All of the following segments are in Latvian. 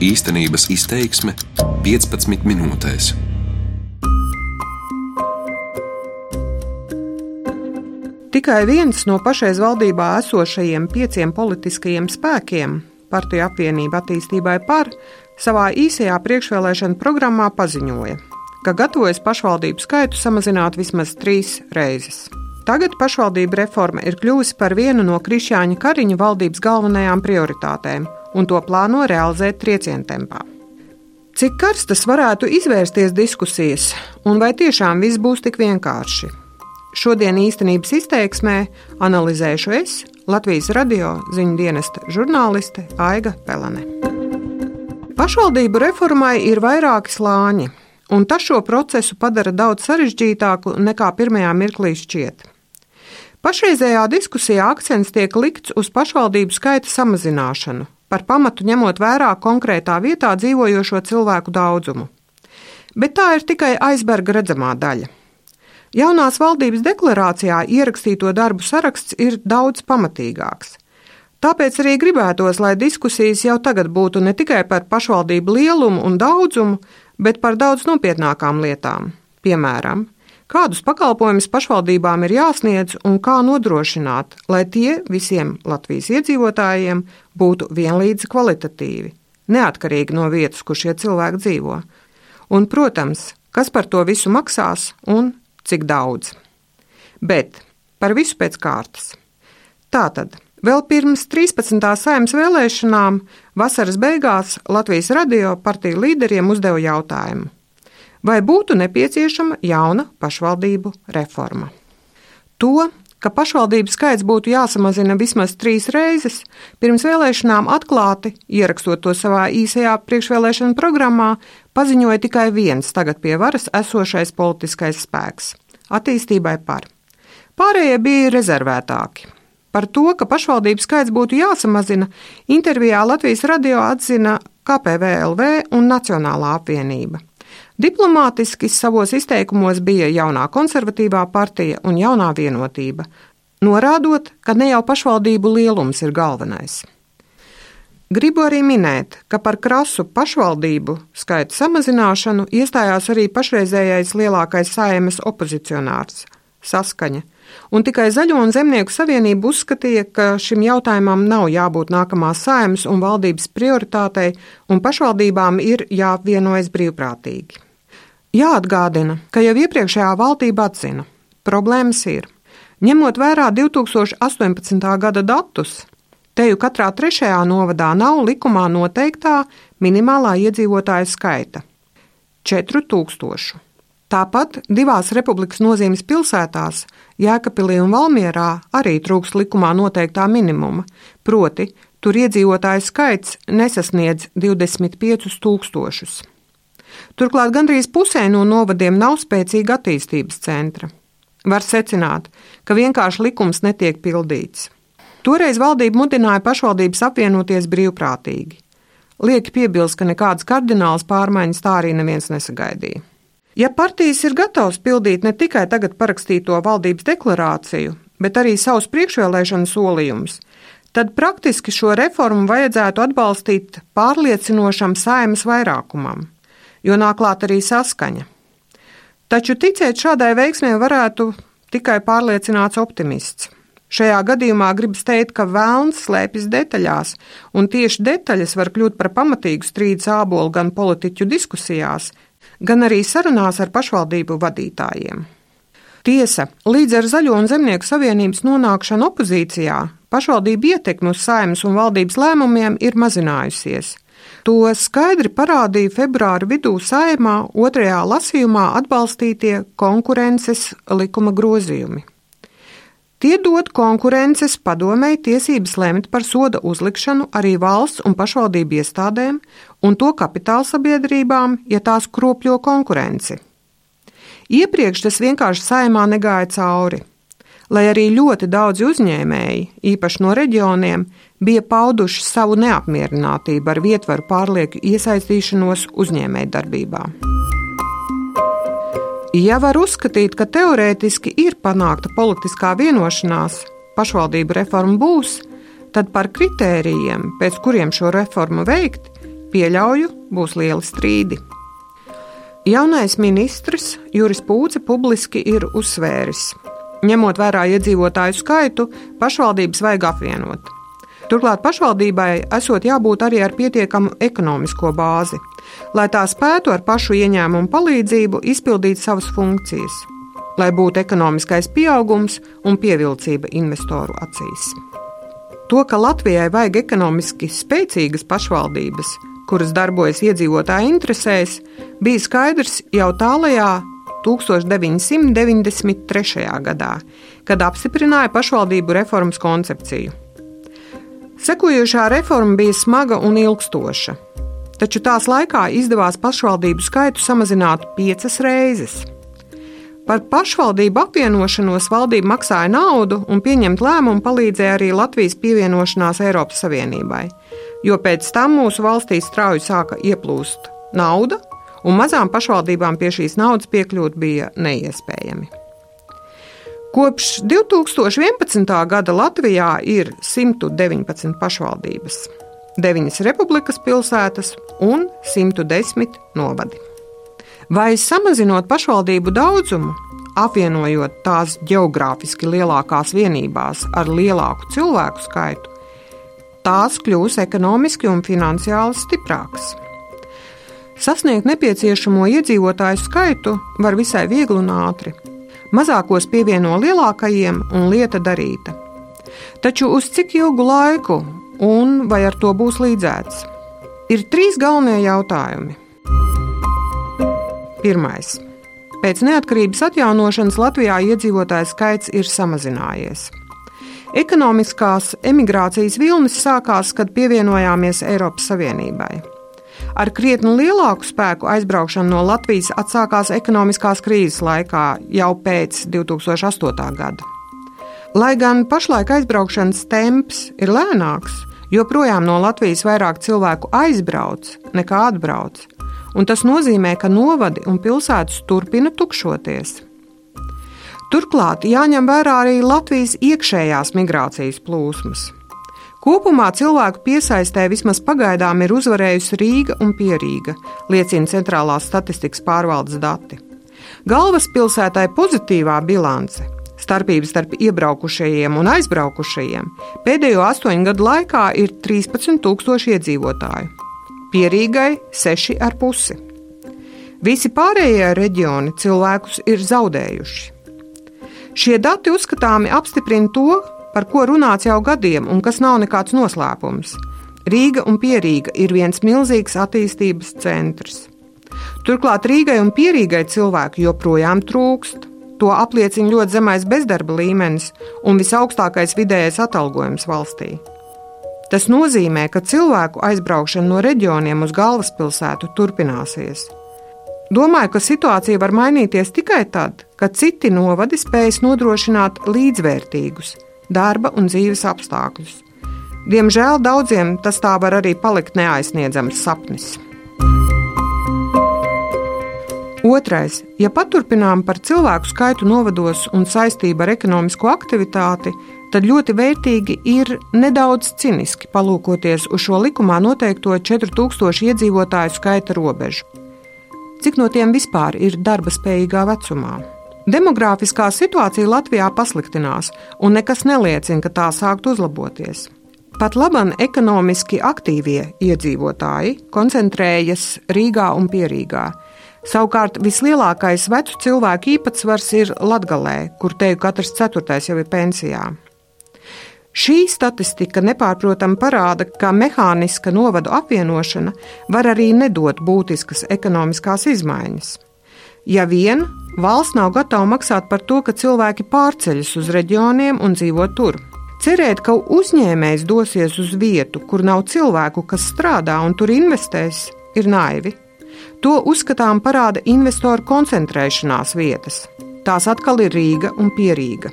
Īstenības izteiksme 15 minūtēs. Tikai viens no pašreiz valdībā esošajiem pieciem politiskajiem spēkiem, Partiju apvienība attīstībai par, savā īsajā priekšvēlēšana programmā paziņoja, ka gatavojas pašvaldību skaitu samazināt vismaz trīs reizes. Tagad pašvaldību reforma ir kļuvusi par vienu no Krišjāņa Kariņa valdības galvenajām prioritātēm, un to plāno realizēt triecienu tempā. Cik karstas varētu izvērsties diskusijas, un vai tiešām viss būs tik vienkārši? Šodien īstenības izteiksmē analizēšu es, Latvijas radio ziņu dienesta žurnāliste Aiga Pelene. Pašvaldību reformai ir vairāki slāņi, un tas šo procesu padara daudz sarežģītāku nekā pirmajā mirklī šķiet. Pašreizējā diskusijā akcents tiek likts uz pašvaldību skaita samazināšanu, par pamatu ņemot vērā konkrētā vietā dzīvojošo cilvēku daudzumu. Bet tā ir tikai aizberga redzamā daļa. Jaunās valdības deklarācijā ierakstīto darbu saraksts ir daudz pamatīgāks. Tāpēc arī gribētos, lai diskusijas jau tagad būtu ne tikai par pašvaldību lielumu un daudzumu, bet par daudz nopietnākām lietām. Piemēram, kādus pakalpojumus pašvaldībām ir jāsniedz un kā nodrošināt, lai tie visiem Latvijas iedzīvotājiem būtu vienlīdzi kvalitatīvi, neatkarīgi no vietas, kur šie cilvēki dzīvo. Un, protams, kas par to visu maksās un cik daudz. Bet par visu pēc kārtas. Tātad. Vēl pirms 13. saimnes vēlēšanām, vasaras beigās Latvijas radio partiju līderiem uzdeva jautājumu, vai būtu nepieciešama jauna pašvaldību reforma. To, ka pašvaldību skaits būtu jāsamazina vismaz trīs reizes, pirms vēlēšanām atklāti, ierakstot to savā īsajā priekšvēlēšana programmā, paziņoja tikai viens tagad pie varas esošais politiskais spēks - attīstībai par. Pārējie bija rezervētāki. Par to, ka pašvaldību skaits būtu jāsamazina, intervijā Latvijas radio atzina KPVLV un Nacionālā apvienība. Diplomātiski savos izteikumos bija jaunā konservatīvā partija un jaunā vienotība, norādot, ka ne jau pašvaldību lielums ir galvenais. Gribu arī minēt, ka par krasu pašvaldību skaita samazināšanu iestājās arī pašreizējais lielākais saimas opozicionārs - Saskaņa, un tikai Zaļo un Zemnieku savienība uzskatīja, ka šim jautājumam nav jābūt nākamās saimas un valdības prioritātei, un pašvaldībām ir jāvienojas brīvprātīgi. Jāatgādina, ka jau iepriekšējā valdība atzina, problēmas ir. Ņemot vērā 2018. gada datus, teju katrā trešajā novadā nav likumā noteiktā minimālā iedzīvotāja skaita - 4000. Tāpat divās republikas nozīmes pilsētās, Jēkabīlī un Valmierā, arī trūks likumā noteiktā minimuma, proti, tur iedzīvotāju skaits nesasniedz 25 tūkstošus. Turklāt gandrīz pusē no novadiem nav spēcīga attīstības centra. Var secināt, ka vienkārši likums netiek pildīts. Toreiz valdība mudināja pašvaldības apvienoties brīvprātīgi. Lieki piebilst, ka nekādas kardinālas pārmaiņas tā arī neviens nesagaidīja. Ja partijas ir gatavas pildīt ne tikai tagad parakstīto valdības deklarāciju, bet arī savus priekšvēlēšanu solījumus, tad praktiski šo reformu vajadzētu atbalstīt pārliecinošam saimas vairākumam jo nāk klāt arī saskaņa. Taču ticēt šādai veiksmē varētu tikai pārliecināts optimists. Šajā gadījumā gribas teikt, ka vēlns slēpjas detaļās, un tieši detaļas var kļūt par pamatīgu strīdu sābolu gan politiķu diskusijās, gan arī sarunās ar pašvaldību vadītājiem. Tiesa, līdz ar Zaļo un Zemnieku savienības nonākšanu opozīcijā, pašvaldību ietekme uz saimnes un valdības lēmumiem ir mazinājusies. To skaidri parādīja februāra vidū saimā otrajā lasījumā atbalstītie konkurences likuma grozījumi. Tie dod konkurences padomēji tiesības lemt par soda uzlikšanu arī valsts un pašvaldību iestādēm un to kapitāla sabiedrībām, ja tās kropļo konkurenci. Iepriekš tas vienkārši saimā negāja cauri lai arī ļoti daudzi uzņēmēji, īpaši no reģioniem, bija pauduši savu neapmierinātību ar vietvaru pārlieku iesaistīšanos uzņēmējdarbībā. Ja var uzskatīt, ka teorētiski ir panākta politiskā vienošanās, pašvaldību reforma būs, tad par kritērijiem, pēc kuriem šo reformu veikt, pieļauju, būs lieli strīdi. Jaunais ministrs Juris Pūce publiski ir uzsvēris, ņemot vērā iedzīvotāju skaitu, pašvaldības vajag apvienot. Turklāt pašvaldībai esot jābūt arī ar pietiekamu ekonomisko bāzi, lai tā spētu ar pašu ieņēmumu palīdzību izpildīt savas funkcijas, lai būtu ekonomiskais pieaugums un pievilcība investoru acīs. To, ka Latvijai vajag ekonomiski spēcīgas pašvaldības, kuras darbojas iedzīvotāju interesēs, bija skaidrs jau tālajā 1993. gadā, kad apstiprināja pašvaldību reformas koncepciju. Sekojošā reforma bija smaga un ilgstoša, taču tās laikā izdevās pašvaldību skaitu samazināt piecas reizes. Par pašvaldību apvienošanos valdība maksāja naudu, un pieņemt lēmumu palīdzēja arī Latvijas pievienošanās Eiropas Savienībai, jo pēc tam mūsu valstī strauji sāka ieplūst nauda, un mazām pašvaldībām pie šīs naudas piekļūt bija neiespējami. Kopš 2011. gada Latvijā ir 119 pašvaldības, 9 republikas pilsētas un 110 novadi. Vai samazinot pašvaldību daudzumu, apvienojot tās geogrāfiski lielākās vienībās ar lielāku cilvēku skaitu, tās kļūs ekonomiski un finansiāli stiprākas. Sasniegt nepieciešamo iedzīvotāju skaitu var visai viegli un ātri mazākos pievieno lielākajiem un lieta darīta. Taču uz cik ilgu laiku un vai ar to būs līdzēts? Ir trīs galvenie jautājumi. Pirmais. Pēc neatkarības atjaunošanas Latvijā iedzīvotāju skaits ir samazinājies. Ekonomiskās emigrācijas vilnis sākās, kad pievienojāmies Eiropas Savienībai. Ar krietni lielāku spēku aizbraukšana no Latvijas atsākās ekonomiskās krīzes laikā jau pēc 2008. gada. Lai gan pašlaik aizbraukšanas temps ir lēnāks, joprojām no Latvijas vairāk cilvēku aizbrauc nekā atbrauc, un tas nozīmē, ka novadi un pilsētas turpina tukšoties. Turklāt jāņem vērā arī Latvijas iekšējās migrācijas plūsmas. Kopumā cilvēku piesaistē vismaz pagaidām ir uzvarējusi Rīga un Pierīga, liecina centrālās statistikas pārvaldes dati. Galvaspilsētai pozitīvā bilance starpības starp iebraukušajiem un aizbraukušajiem pēdējo astoņu gadu laikā ir 13,000 iedzīvotāju, Pierīgai 6,5. Visi pārējie reģioni cilvēkus ir zaudējuši. Šie dati uzskatāmi apstiprina to, par ko runāts jau gadiem un kas nav nekāds noslēpums. Rīga un Pierīga ir viens milzīgs attīstības centrs. Turklāt Rīgai un Pierīgai cilvēku joprojām trūkst. To apliecina ļoti zemais bezdarba līmenis un visaugstākais vidējais atalgojums valstī. Tas nozīmē, ka cilvēku aizbraukšana no reģioniem uz galvaspilsētu turpināsies. Domāju, ka situācija var mainīties tikai tad, kad citi novadi spējas nodrošināt līdzvērtīgus, darba un dzīves apstākļus. Diemžēl daudziem tas tā var arī palikt neaizsniedzams sapnis. Otrais, ja paturpinām par cilvēku skaitu novados un saistību ar ekonomisko aktivitāti, tad ļoti vērtīgi ir nedaudz ciniski palūkoties uz šo likumā noteikto 4000 iedzīvotāju skaita robežu. Cik no tiem vispār ir darba spējīgā vecumā? Demogrāfiskā situācija Latvijā pasliktinās, un nekas neliecina, ka tā sāktu uzlaboties. Pat labam ekonomiski aktīvie iedzīvotāji koncentrējas Rīgā un Pierīgā. Savukārt vislielākais vecu cilvēku īpatsvars ir Latvijā, kur teju katrs ceturtais jau ir pensijā. Šī statistika nepārprotami parāda, ka mehāniska novadu apvienošana var arī nedot būtiskas ekonomiskās izmaiņas. Ja vien valsts nav gatava maksāt par to, ka cilvēki pārceļas uz reģioniem un dzīvo tur. Cerēt, ka uzņēmējs dosies uz vietu, kur nav cilvēku, kas strādā un tur investēs, ir naivi. To uzskatām parāda investoru koncentrēšanās vietas. Tās atkal ir Rīga un Pierīga.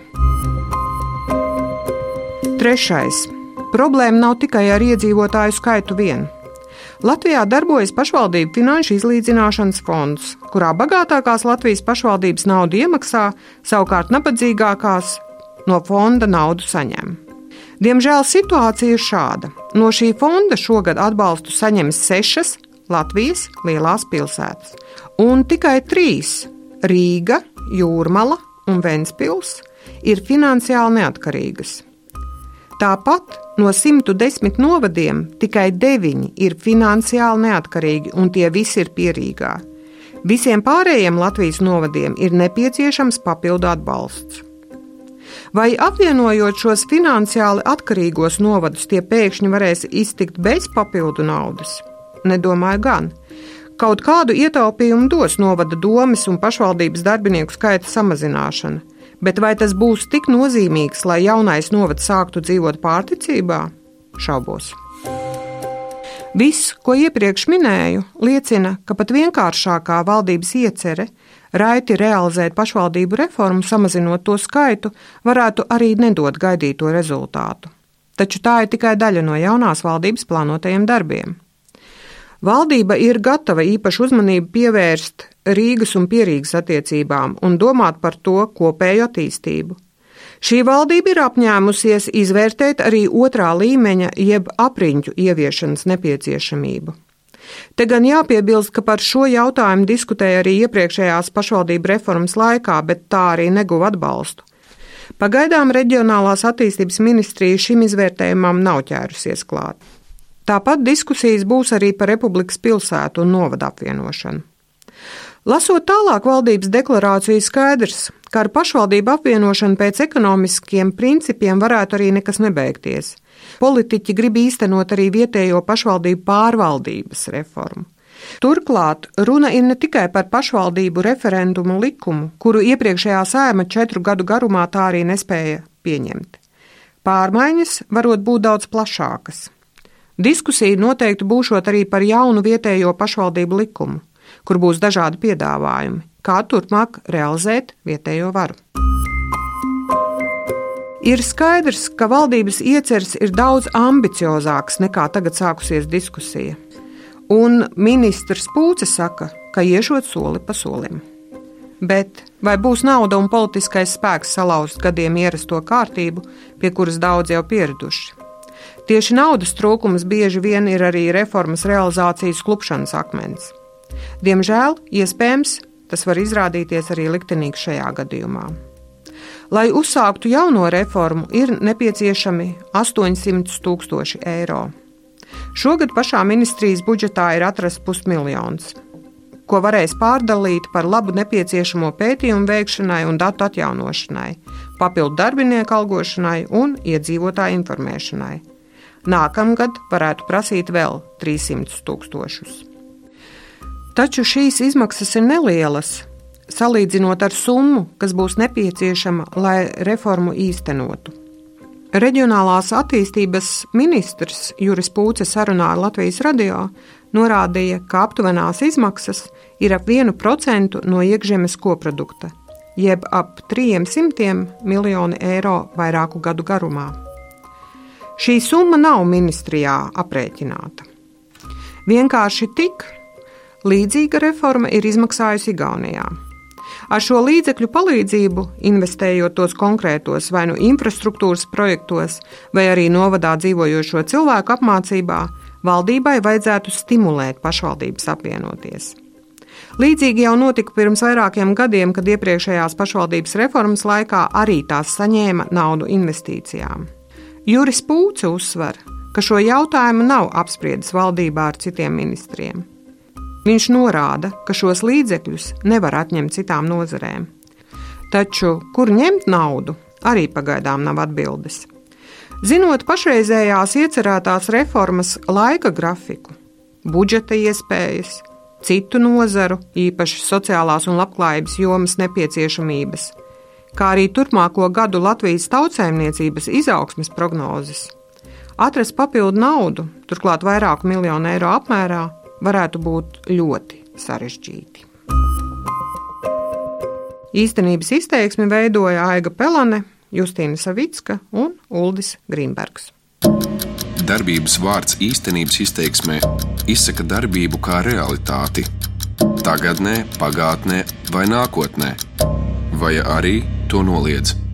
Trešais. Problēma nav tikai ar iedzīvotāju skaitu vien. Latvijā darbojas pašvaldību finanšu izlīdzināšanas fonds, kurā bagātākās Latvijas pašvaldības naudu iemaksā, savukārt nabadzīgākās no fonda naudu saņem. Diemžēl situācija ir šāda. No šī fonda šogad atbalstu saņems sešas Latvijas lielās pilsētas, un tikai trīs - Rīga, Jūrmala un Ventspils - ir finansiāli neatkarīgas. Tāpat no 110 novadiem tikai 9 ir finansiāli neatkarīgi, un tie visi ir pierīgā. Visiem pārējiem Latvijas novadiem ir nepieciešams papildu atbalsts. Vai apvienojot šos finansiāli atkarīgos novadus, tie pēkšņi varēs iztikt bez papildu naudas? Nedomāju gan. Kaut kādu ietaupījumu dos novada domas un pašvaldības darbinieku skaita samazināšana, bet vai tas būs tik nozīmīgs, lai jaunais novads sāktu dzīvot pārticībā? Šaubos. Viss, ko iepriekš minēju, liecina, ka pat vienkāršākā valdības iecerē raiti realizēt pašvaldību reformu, samazinot to skaitu, varētu arī nedot gaidīto rezultātu. Taču tā ir tikai daļa no jaunās valdības plānotajiem darbiem. Valdība ir gatava īpašu uzmanību pievērst Rīgas un Pierīgas attiecībām un domāt par to kopēju attīstību. Šī valdība ir apņēmusies izvērtēt arī otrā līmeņa jeb apriņķu ieviešanas nepieciešamību. Te gan jāpiebilst, ka par šo jautājumu diskutēja arī iepriekšējās pašvaldību reformas laikā, bet tā arī neguva atbalstu. Pagaidām reģionālās attīstības ministrija šim izvērtējumam nav ķērusies klāt. Tāpat diskusijas būs arī par republikas pilsētu un novadu apvienošanu. Lasot tālāk valdības deklarāciju, skaidrs, ka ar pašvaldību apvienošanu pēc ekonomiskiem principiem varētu arī nekas nebeigties. Politiķi grib īstenot arī vietējo pašvaldību pārvaldības reformu. Turklāt runa ir ne tikai par pašvaldību referendumu likumu, kuru iepriekšējā sēma četru gadu garumā tā arī nespēja pieņemt. Pārmaiņas varot būt daudz plašākas. Diskusija noteikti būšot arī par jaunu vietējo pašvaldību likumu kur būs dažādi piedāvājumi, kā turpmāk realizēt vietējo varu. Ir skaidrs, ka valdības ieceres ir daudz ambiciozāks nekā tagad sākusies diskusija. Un ministrs Pūce saka, ka iešot soli pa solim. Bet vai būs nauda un politiskais spēks salauzt gadiem ierasto kārtību, pie kuras daudz jau pieraduši? Tieši naudas trūkums bieži vien ir arī reformas realizācijas klupšanas akmens. Diemžēl, iespējams, tas var izrādīties arī liktenīgi šajā gadījumā. Lai uzsāktu jauno reformu, ir nepieciešami 800 tūkstoši eiro. Šogad pašā ministrijas budžetā ir atrasts pusmiljons, ko varēs pārdalīt par labu nepieciešamo pētījumu veikšanai un datu atjaunošanai, papildu darbinieku algošanai un iedzīvotāju informēšanai. Nākamgad varētu prasīt vēl 300 tūkstošus. Taču šīs izmaksas ir nelielas, salīdzinot ar summu, kas būs nepieciešama, lai reformu īstenotu. Reģionālās attīstības ministrs Juris Pūce sarunā ar Latvijas radio norādīja, ka aptuvenās izmaksas ir ap 1% no iekšzemes koprodukta, jeb ap 300 miljoni eiro vairāku gadu garumā. Šī summa nav ministrijā aprēķināta. Vienkārši tik, Līdzīga reforma ir izmaksājusi Igaunijā. Ar šo līdzekļu palīdzību, investējot tos konkrētos vai nu infrastruktūras projektos, vai arī novadā dzīvojošo cilvēku apmācībā, valdībai vajadzētu stimulēt pašvaldības apvienoties. Līdzīgi jau notika pirms vairākiem gadiem, kad iepriekšējās pašvaldības reformas laikā arī tās saņēma naudu investīcijām. Juris Pūce uzsver, ka šo jautājumu nav apspriedis valdībā ar citiem ministriem. Viņš norāda, ka šos līdzekļus nevar atņemt citām nozarēm. Taču, kur ņemt naudu, arī pagaidām nav atbildes. Zinot pašreizējās iecerētās reformas laika grafiku, budžeta iespējas, citu nozaru, īpaši sociālās un labklājības jomas nepieciešamības, kā arī turpmāko gadu Latvijas tautsēmniecības izaugsmes prognozes. Atrast papildu naudu, turklāt vairāku miljonu eiro apmērā, varētu būt ļoti sarežģīti. Īstenības izteiksmi veidoja Aiga Pelane, Justīna Savicka un Uldis Grīmbergs. Darbības vārds īstenības izteiksmē izsaka darbību kā realitāti - tagadnē, pagātnē vai nākotnē, vai arī to noliedz.